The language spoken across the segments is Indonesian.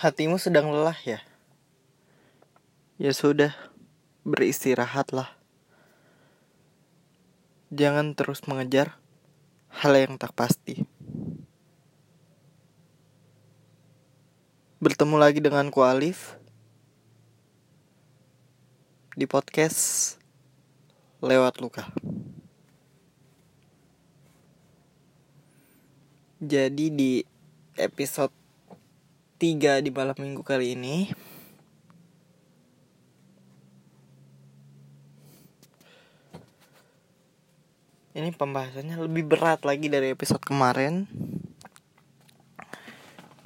Hatimu sedang lelah ya? Ya sudah, beristirahatlah. Jangan terus mengejar hal yang tak pasti. Bertemu lagi dengan ku Alif di podcast lewat luka. Jadi di episode 3 di malam minggu kali ini. Ini pembahasannya lebih berat lagi dari episode kemarin.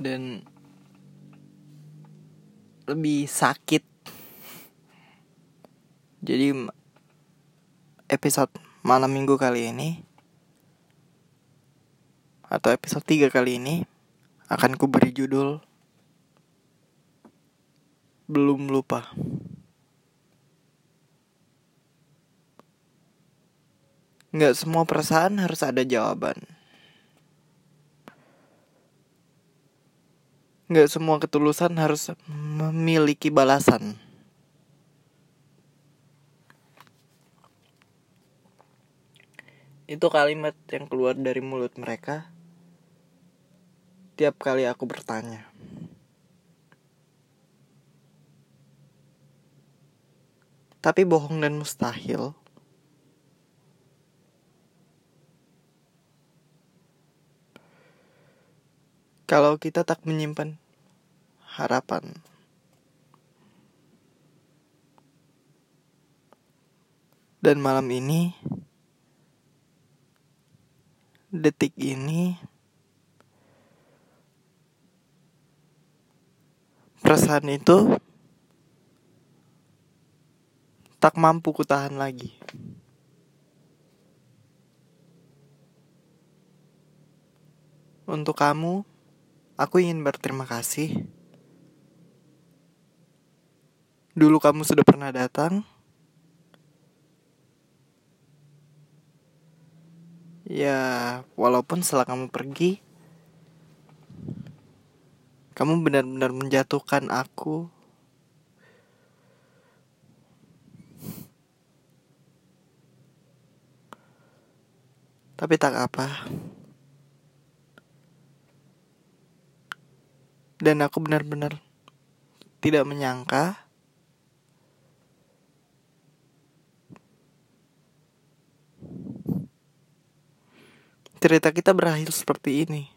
Dan lebih sakit. Jadi episode malam minggu kali ini atau episode 3 kali ini akan ku beri judul Belum Lupa. Nggak semua perasaan harus ada jawaban. Nggak semua ketulusan harus memiliki balasan. Itu kalimat yang keluar dari mulut mereka tiap kali aku bertanya. Tapi bohong dan mustahil. Kalau kita tak menyimpan harapan. Dan malam ini, detik ini, perasaan itu tak mampu kutahan lagi. Untuk kamu, aku ingin berterima kasih. Dulu kamu sudah pernah datang. Ya, walaupun setelah kamu pergi, kamu benar-benar menjatuhkan aku. Tapi tak apa. Dan aku benar-benar tidak menyangka cerita kita berakhir seperti ini.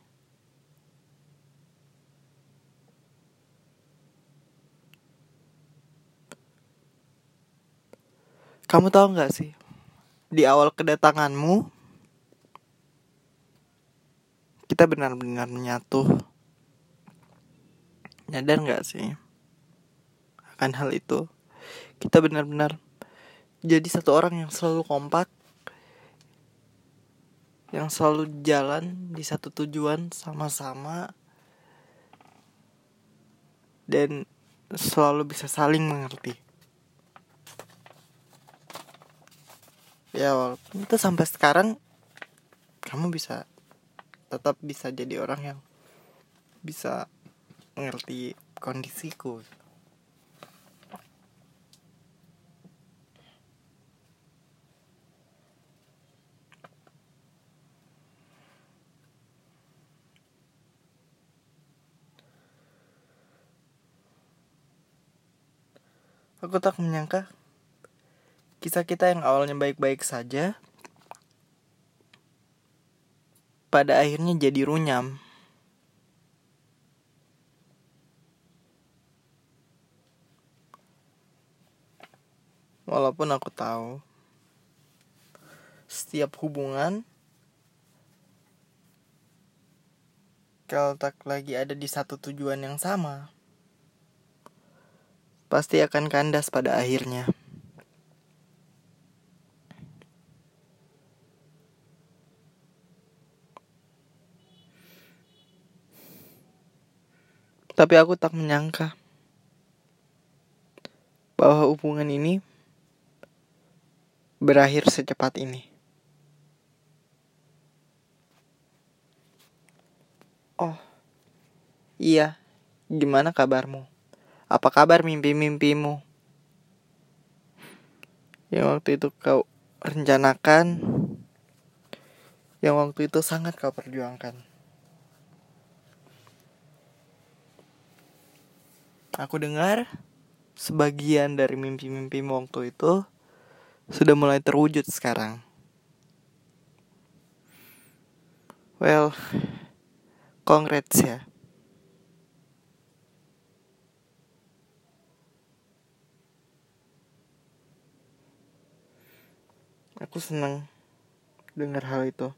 Kamu tahu nggak sih, di awal kedatanganmu, kita benar-benar menyatu. Nyadar nggak sih akan hal itu? Kita benar-benar jadi satu orang yang selalu kompak, yang selalu jalan di satu tujuan sama-sama, dan selalu bisa saling mengerti. ya walaupun itu sampai sekarang kamu bisa tetap bisa jadi orang yang bisa mengerti kondisiku. Aku tak menyangka Kisah kita yang awalnya baik-baik saja pada akhirnya jadi runyam. Walaupun aku tahu setiap hubungan kalau tak lagi ada di satu tujuan yang sama pasti akan kandas pada akhirnya. Tapi aku tak menyangka bahwa hubungan ini berakhir secepat ini. Oh, iya, Gimana kabarmu? Apa kabar mimpi-mimpimu? Yang waktu itu kau rencanakan Yang waktu itu sangat kau perjuangkan Aku dengar Sebagian dari mimpi-mimpimu waktu itu Sudah mulai terwujud sekarang Well Congrats ya Aku senang dengar hal itu.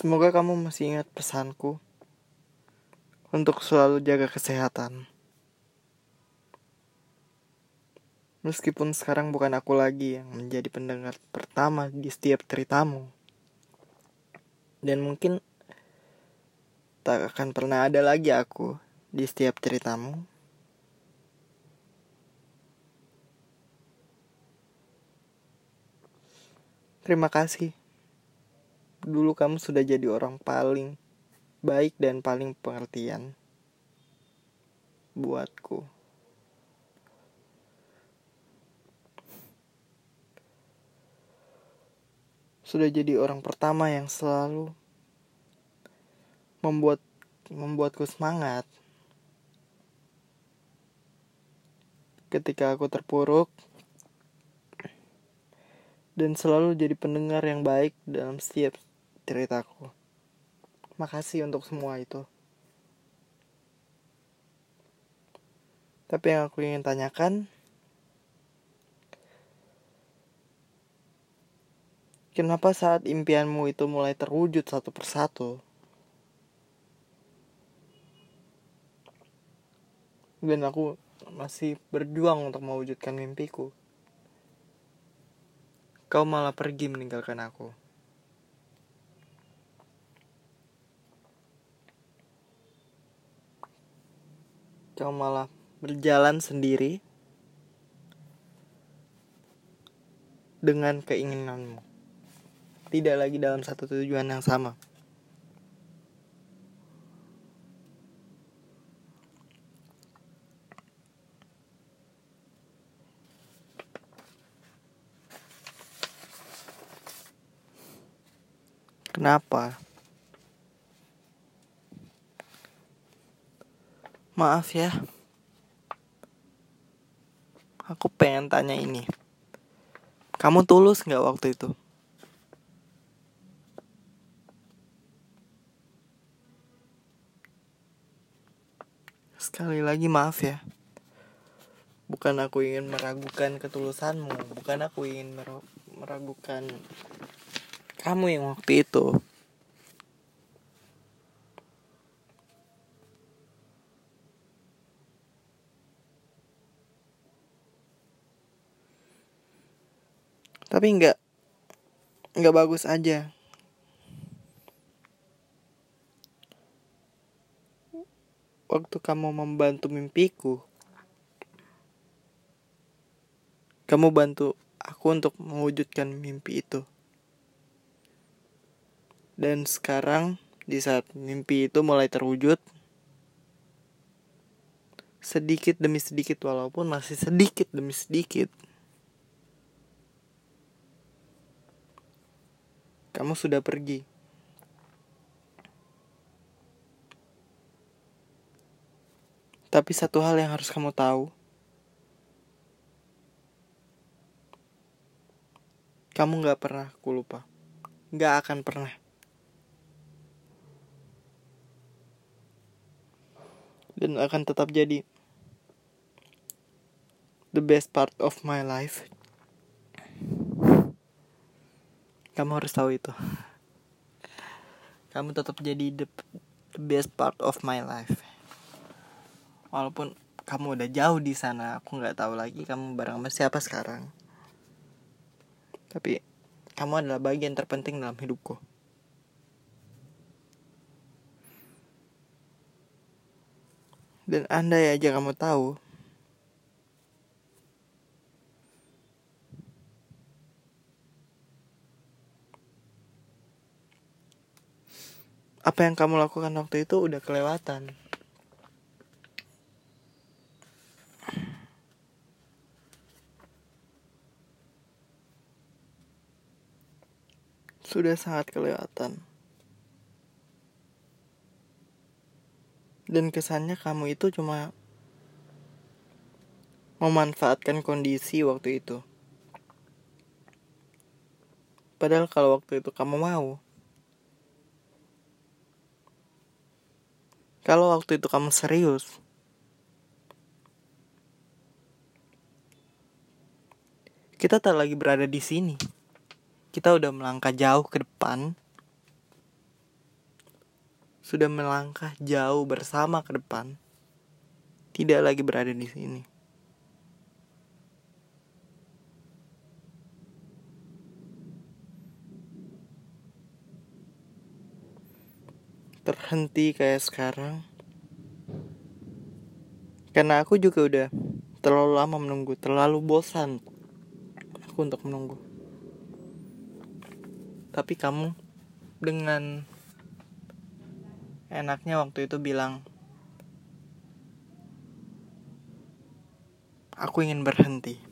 Semoga kamu masih ingat pesanku untuk selalu jaga kesehatan. Meskipun sekarang bukan aku lagi yang menjadi pendengar pertama di setiap ceritamu. Dan mungkin tak akan pernah ada lagi aku di setiap ceritamu. Terima kasih. Dulu kamu sudah jadi orang paling baik dan paling pengertian buatku. Sudah jadi orang pertama yang selalu membuat membuatku semangat. ketika aku terpuruk dan selalu jadi pendengar yang baik dalam setiap ceritaku. Makasih untuk semua itu. Tapi yang aku ingin tanyakan, kenapa saat impianmu itu mulai terwujud satu persatu, dan aku masih berjuang untuk mewujudkan mimpiku. Kau malah pergi meninggalkan aku. Kau malah berjalan sendiri dengan keinginanmu. Tidak lagi dalam satu tujuan yang sama. Kenapa? Maaf ya. Aku pengen tanya ini. Kamu tulus nggak waktu itu? Sekali lagi maaf ya. Bukan aku ingin meragukan ketulusanmu, bukan aku ingin meragukan kamu yang waktu itu tapi nggak nggak bagus aja. Waktu kamu membantu mimpiku kamu bantu aku untuk mewujudkan mimpi itu. Dan sekarang di saat mimpi itu mulai terwujud sedikit demi sedikit walaupun masih sedikit demi sedikit kamu sudah pergi. Tapi satu hal yang harus kamu tahu. Kamu gak pernah aku lupa. Gak akan pernah. Dan akan tetap jadi the best part of my life. Kamu harus tahu itu. Kamu tetap jadi the, the best part of my life. Walaupun kamu udah jauh di sana, aku nggak tahu lagi kamu bareng sama siapa sekarang. Tapi kamu adalah bagian terpenting dalam hidupku. Dan andai aja kamu tahu, apa yang kamu lakukan waktu itu udah kelewatan. Sudah sangat kelewatan. Dan kesannya kamu itu cuma memanfaatkan kondisi waktu itu. Padahal kalau waktu itu kamu mau, kalau waktu itu kamu serius, kita tak lagi berada di sini. Kita udah melangkah jauh ke depan sudah melangkah jauh bersama ke depan, tidak lagi berada di sini. Terhenti kayak sekarang, karena aku juga udah terlalu lama menunggu, terlalu bosan aku untuk menunggu. Tapi kamu dengan enaknya waktu itu bilang aku ingin berhenti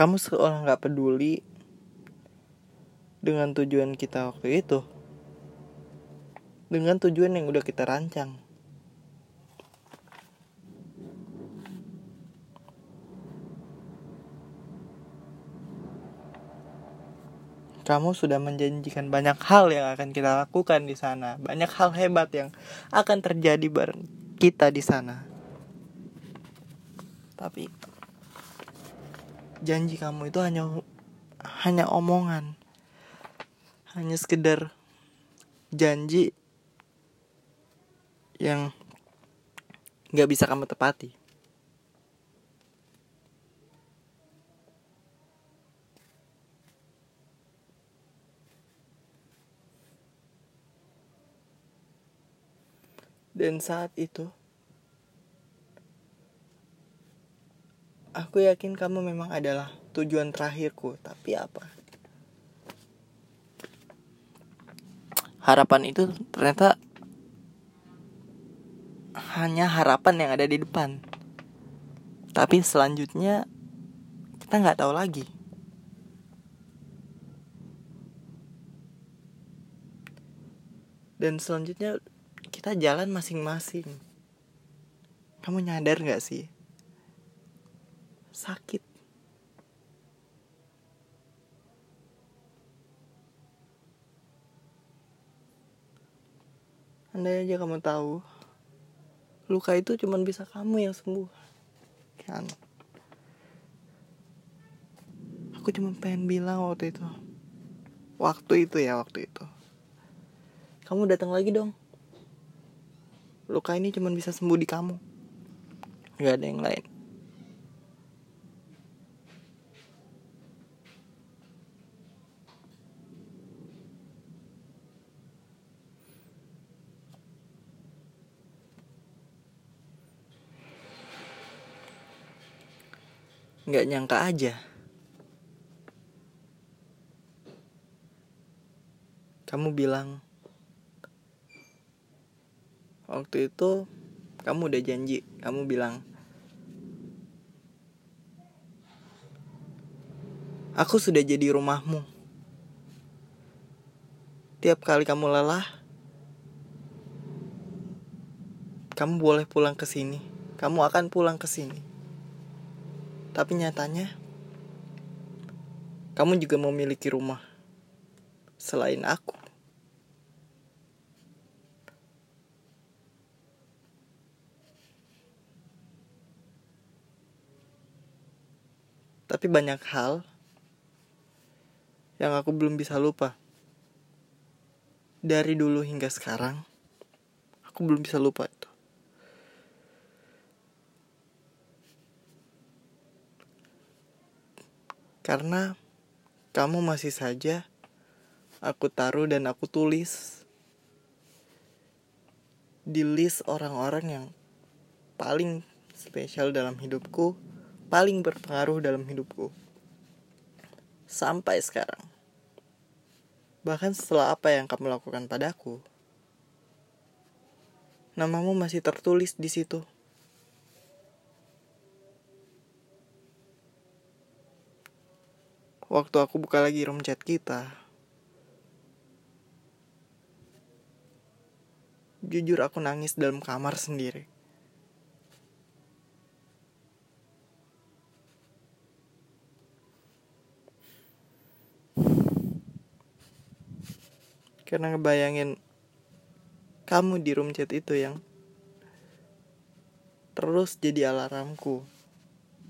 kamu seolah nggak peduli dengan tujuan kita waktu itu. Dengan tujuan yang udah kita rancang. Kamu sudah menjanjikan banyak hal yang akan kita lakukan di sana, banyak hal hebat yang akan terjadi bareng kita di sana. Tapi janji kamu itu hanya hanya omongan, hanya sekedar janji yang nggak bisa kamu tepati. Dan saat itu, aku yakin kamu memang adalah tujuan terakhirku. Tapi apa? Harapan itu ternyata hanya harapan yang ada di depan. Tapi selanjutnya kita nggak tahu lagi. Dan selanjutnya kita jalan masing-masing. Kamu nyadar gak sih? Sakit. Andai aja kamu tahu, luka itu cuma bisa kamu yang sembuh. Kan? Aku cuma pengen bilang waktu itu. Waktu itu ya, waktu itu. Kamu datang lagi dong luka ini cuma bisa sembuh di kamu nggak ada yang lain nggak nyangka aja. Kamu bilang waktu itu kamu udah janji. Kamu bilang aku sudah jadi rumahmu. Tiap kali kamu lelah kamu boleh pulang ke sini. Kamu akan pulang ke sini tapi nyatanya kamu juga memiliki rumah selain aku Tapi banyak hal yang aku belum bisa lupa. Dari dulu hingga sekarang, aku belum bisa lupa itu. Karena kamu masih saja aku taruh dan aku tulis di list orang-orang yang paling spesial dalam hidupku paling berpengaruh dalam hidupku. Sampai sekarang. Bahkan setelah apa yang kamu lakukan padaku, namamu masih tertulis di situ. Waktu aku buka lagi room chat kita, jujur aku nangis dalam kamar sendiri. Karena ngebayangin kamu di room chat itu yang terus jadi alarmku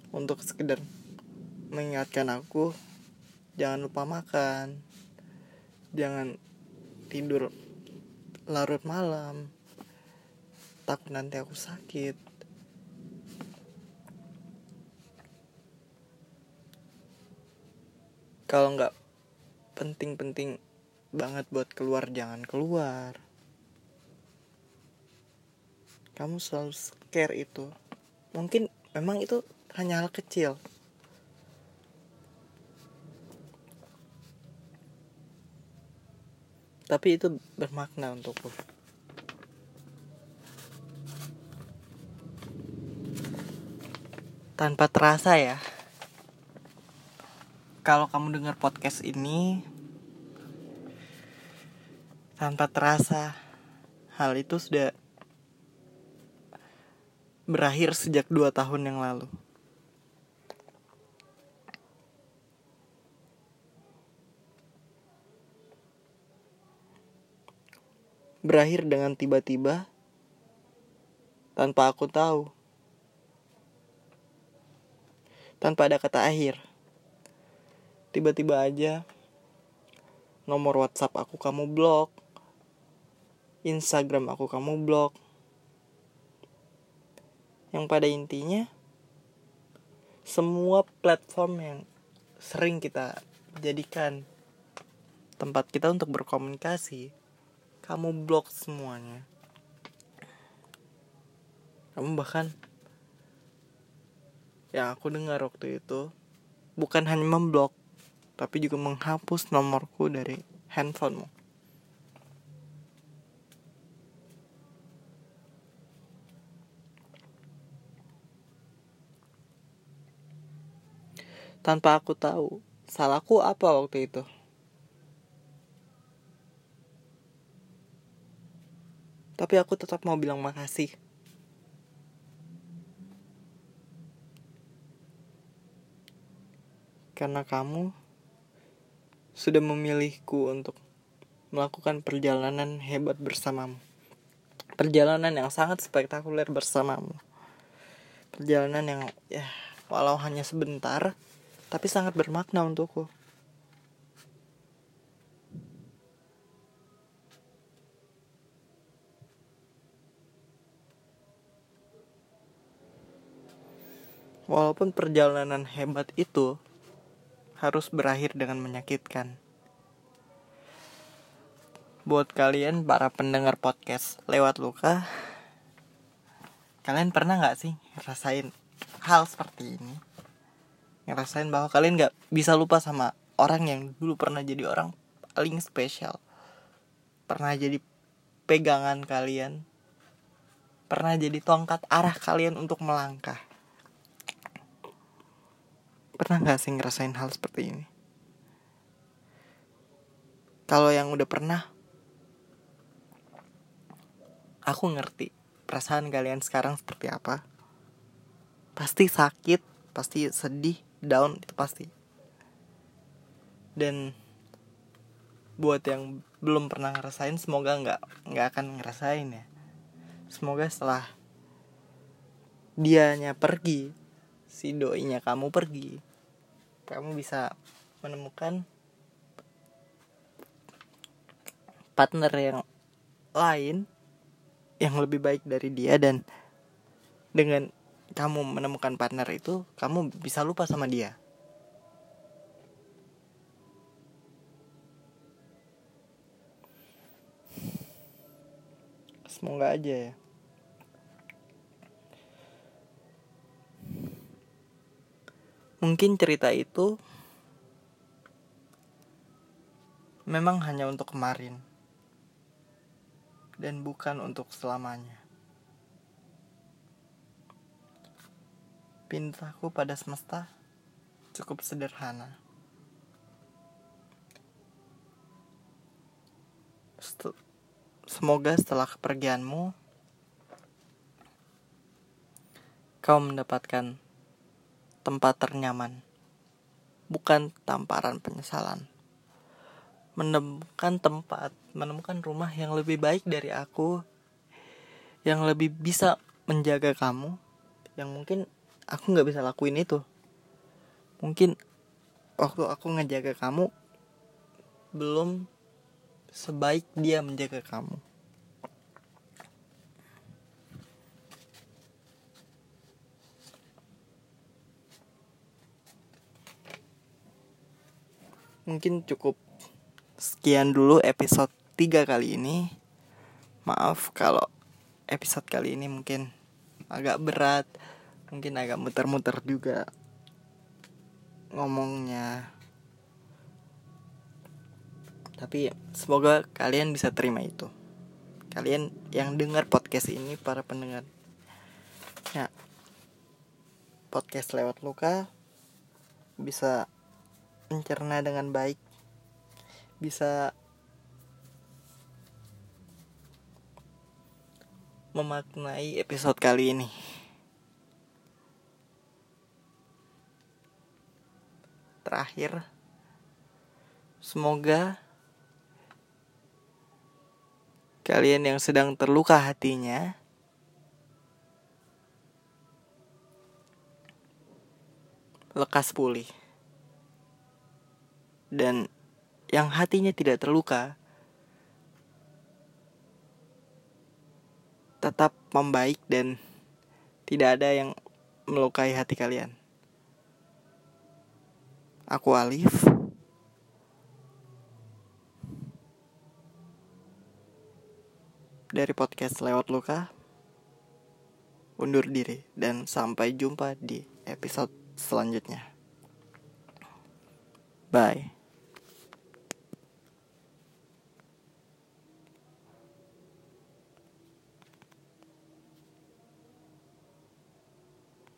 untuk sekedar mengingatkan aku jangan lupa makan, jangan tidur larut malam, takut nanti aku sakit. Kalau nggak penting-penting banget buat keluar jangan keluar. Kamu selalu scare itu. Mungkin memang itu hanya hal kecil tapi itu bermakna untukku tanpa terasa ya kalau kamu dengar podcast ini tanpa terasa, hal itu sudah berakhir sejak dua tahun yang lalu. Berakhir dengan tiba-tiba tanpa aku tahu. Tanpa ada kata akhir. Tiba-tiba aja nomor WhatsApp aku kamu blok. Instagram aku kamu blok. Yang pada intinya semua platform yang sering kita jadikan tempat kita untuk berkomunikasi, kamu blok semuanya. Kamu bahkan yang aku dengar waktu itu bukan hanya memblok tapi juga menghapus nomorku dari handphonemu. tanpa aku tahu salahku apa waktu itu. Tapi aku tetap mau bilang makasih. Karena kamu sudah memilihku untuk melakukan perjalanan hebat bersamamu. Perjalanan yang sangat spektakuler bersamamu. Perjalanan yang ya walau hanya sebentar tapi sangat bermakna untukku. Walaupun perjalanan hebat itu harus berakhir dengan menyakitkan. Buat kalian para pendengar podcast lewat luka, kalian pernah nggak sih rasain hal seperti ini? ngerasain bahwa kalian nggak bisa lupa sama orang yang dulu pernah jadi orang paling spesial pernah jadi pegangan kalian pernah jadi tongkat arah kalian untuk melangkah pernah nggak sih ngerasain hal seperti ini? Kalau yang udah pernah aku ngerti perasaan kalian sekarang seperti apa. Pasti sakit pasti sedih down itu pasti. Dan buat yang belum pernah ngerasain semoga nggak nggak akan ngerasain ya. Semoga setelah dianya pergi si doinya kamu pergi kamu bisa menemukan partner yang lain yang lebih baik dari dia dan dengan kamu menemukan partner itu kamu bisa lupa sama dia. Semoga aja ya Mungkin cerita itu memang hanya untuk kemarin dan bukan untuk selamanya. Pintaku pada semesta cukup sederhana. Semoga setelah kepergianmu kau mendapatkan tempat ternyaman, bukan tamparan penyesalan menemukan tempat, menemukan rumah yang lebih baik dari aku, yang lebih bisa menjaga kamu, yang mungkin aku nggak bisa lakuin itu. Mungkin waktu aku ngejaga kamu belum sebaik dia menjaga kamu. Mungkin cukup Sekian dulu episode 3 kali ini. Maaf kalau episode kali ini mungkin agak berat, mungkin agak muter-muter juga ngomongnya. Tapi semoga kalian bisa terima itu. Kalian yang dengar podcast ini para pendengar. Ya. Podcast lewat luka bisa mencerna dengan baik bisa memaknai episode kali ini. Terakhir, semoga kalian yang sedang terluka hatinya lekas pulih dan yang hatinya tidak terluka tetap membaik dan tidak ada yang melukai hati kalian. Aku Alif. Dari podcast Lewat Luka. Undur diri dan sampai jumpa di episode selanjutnya. Bye.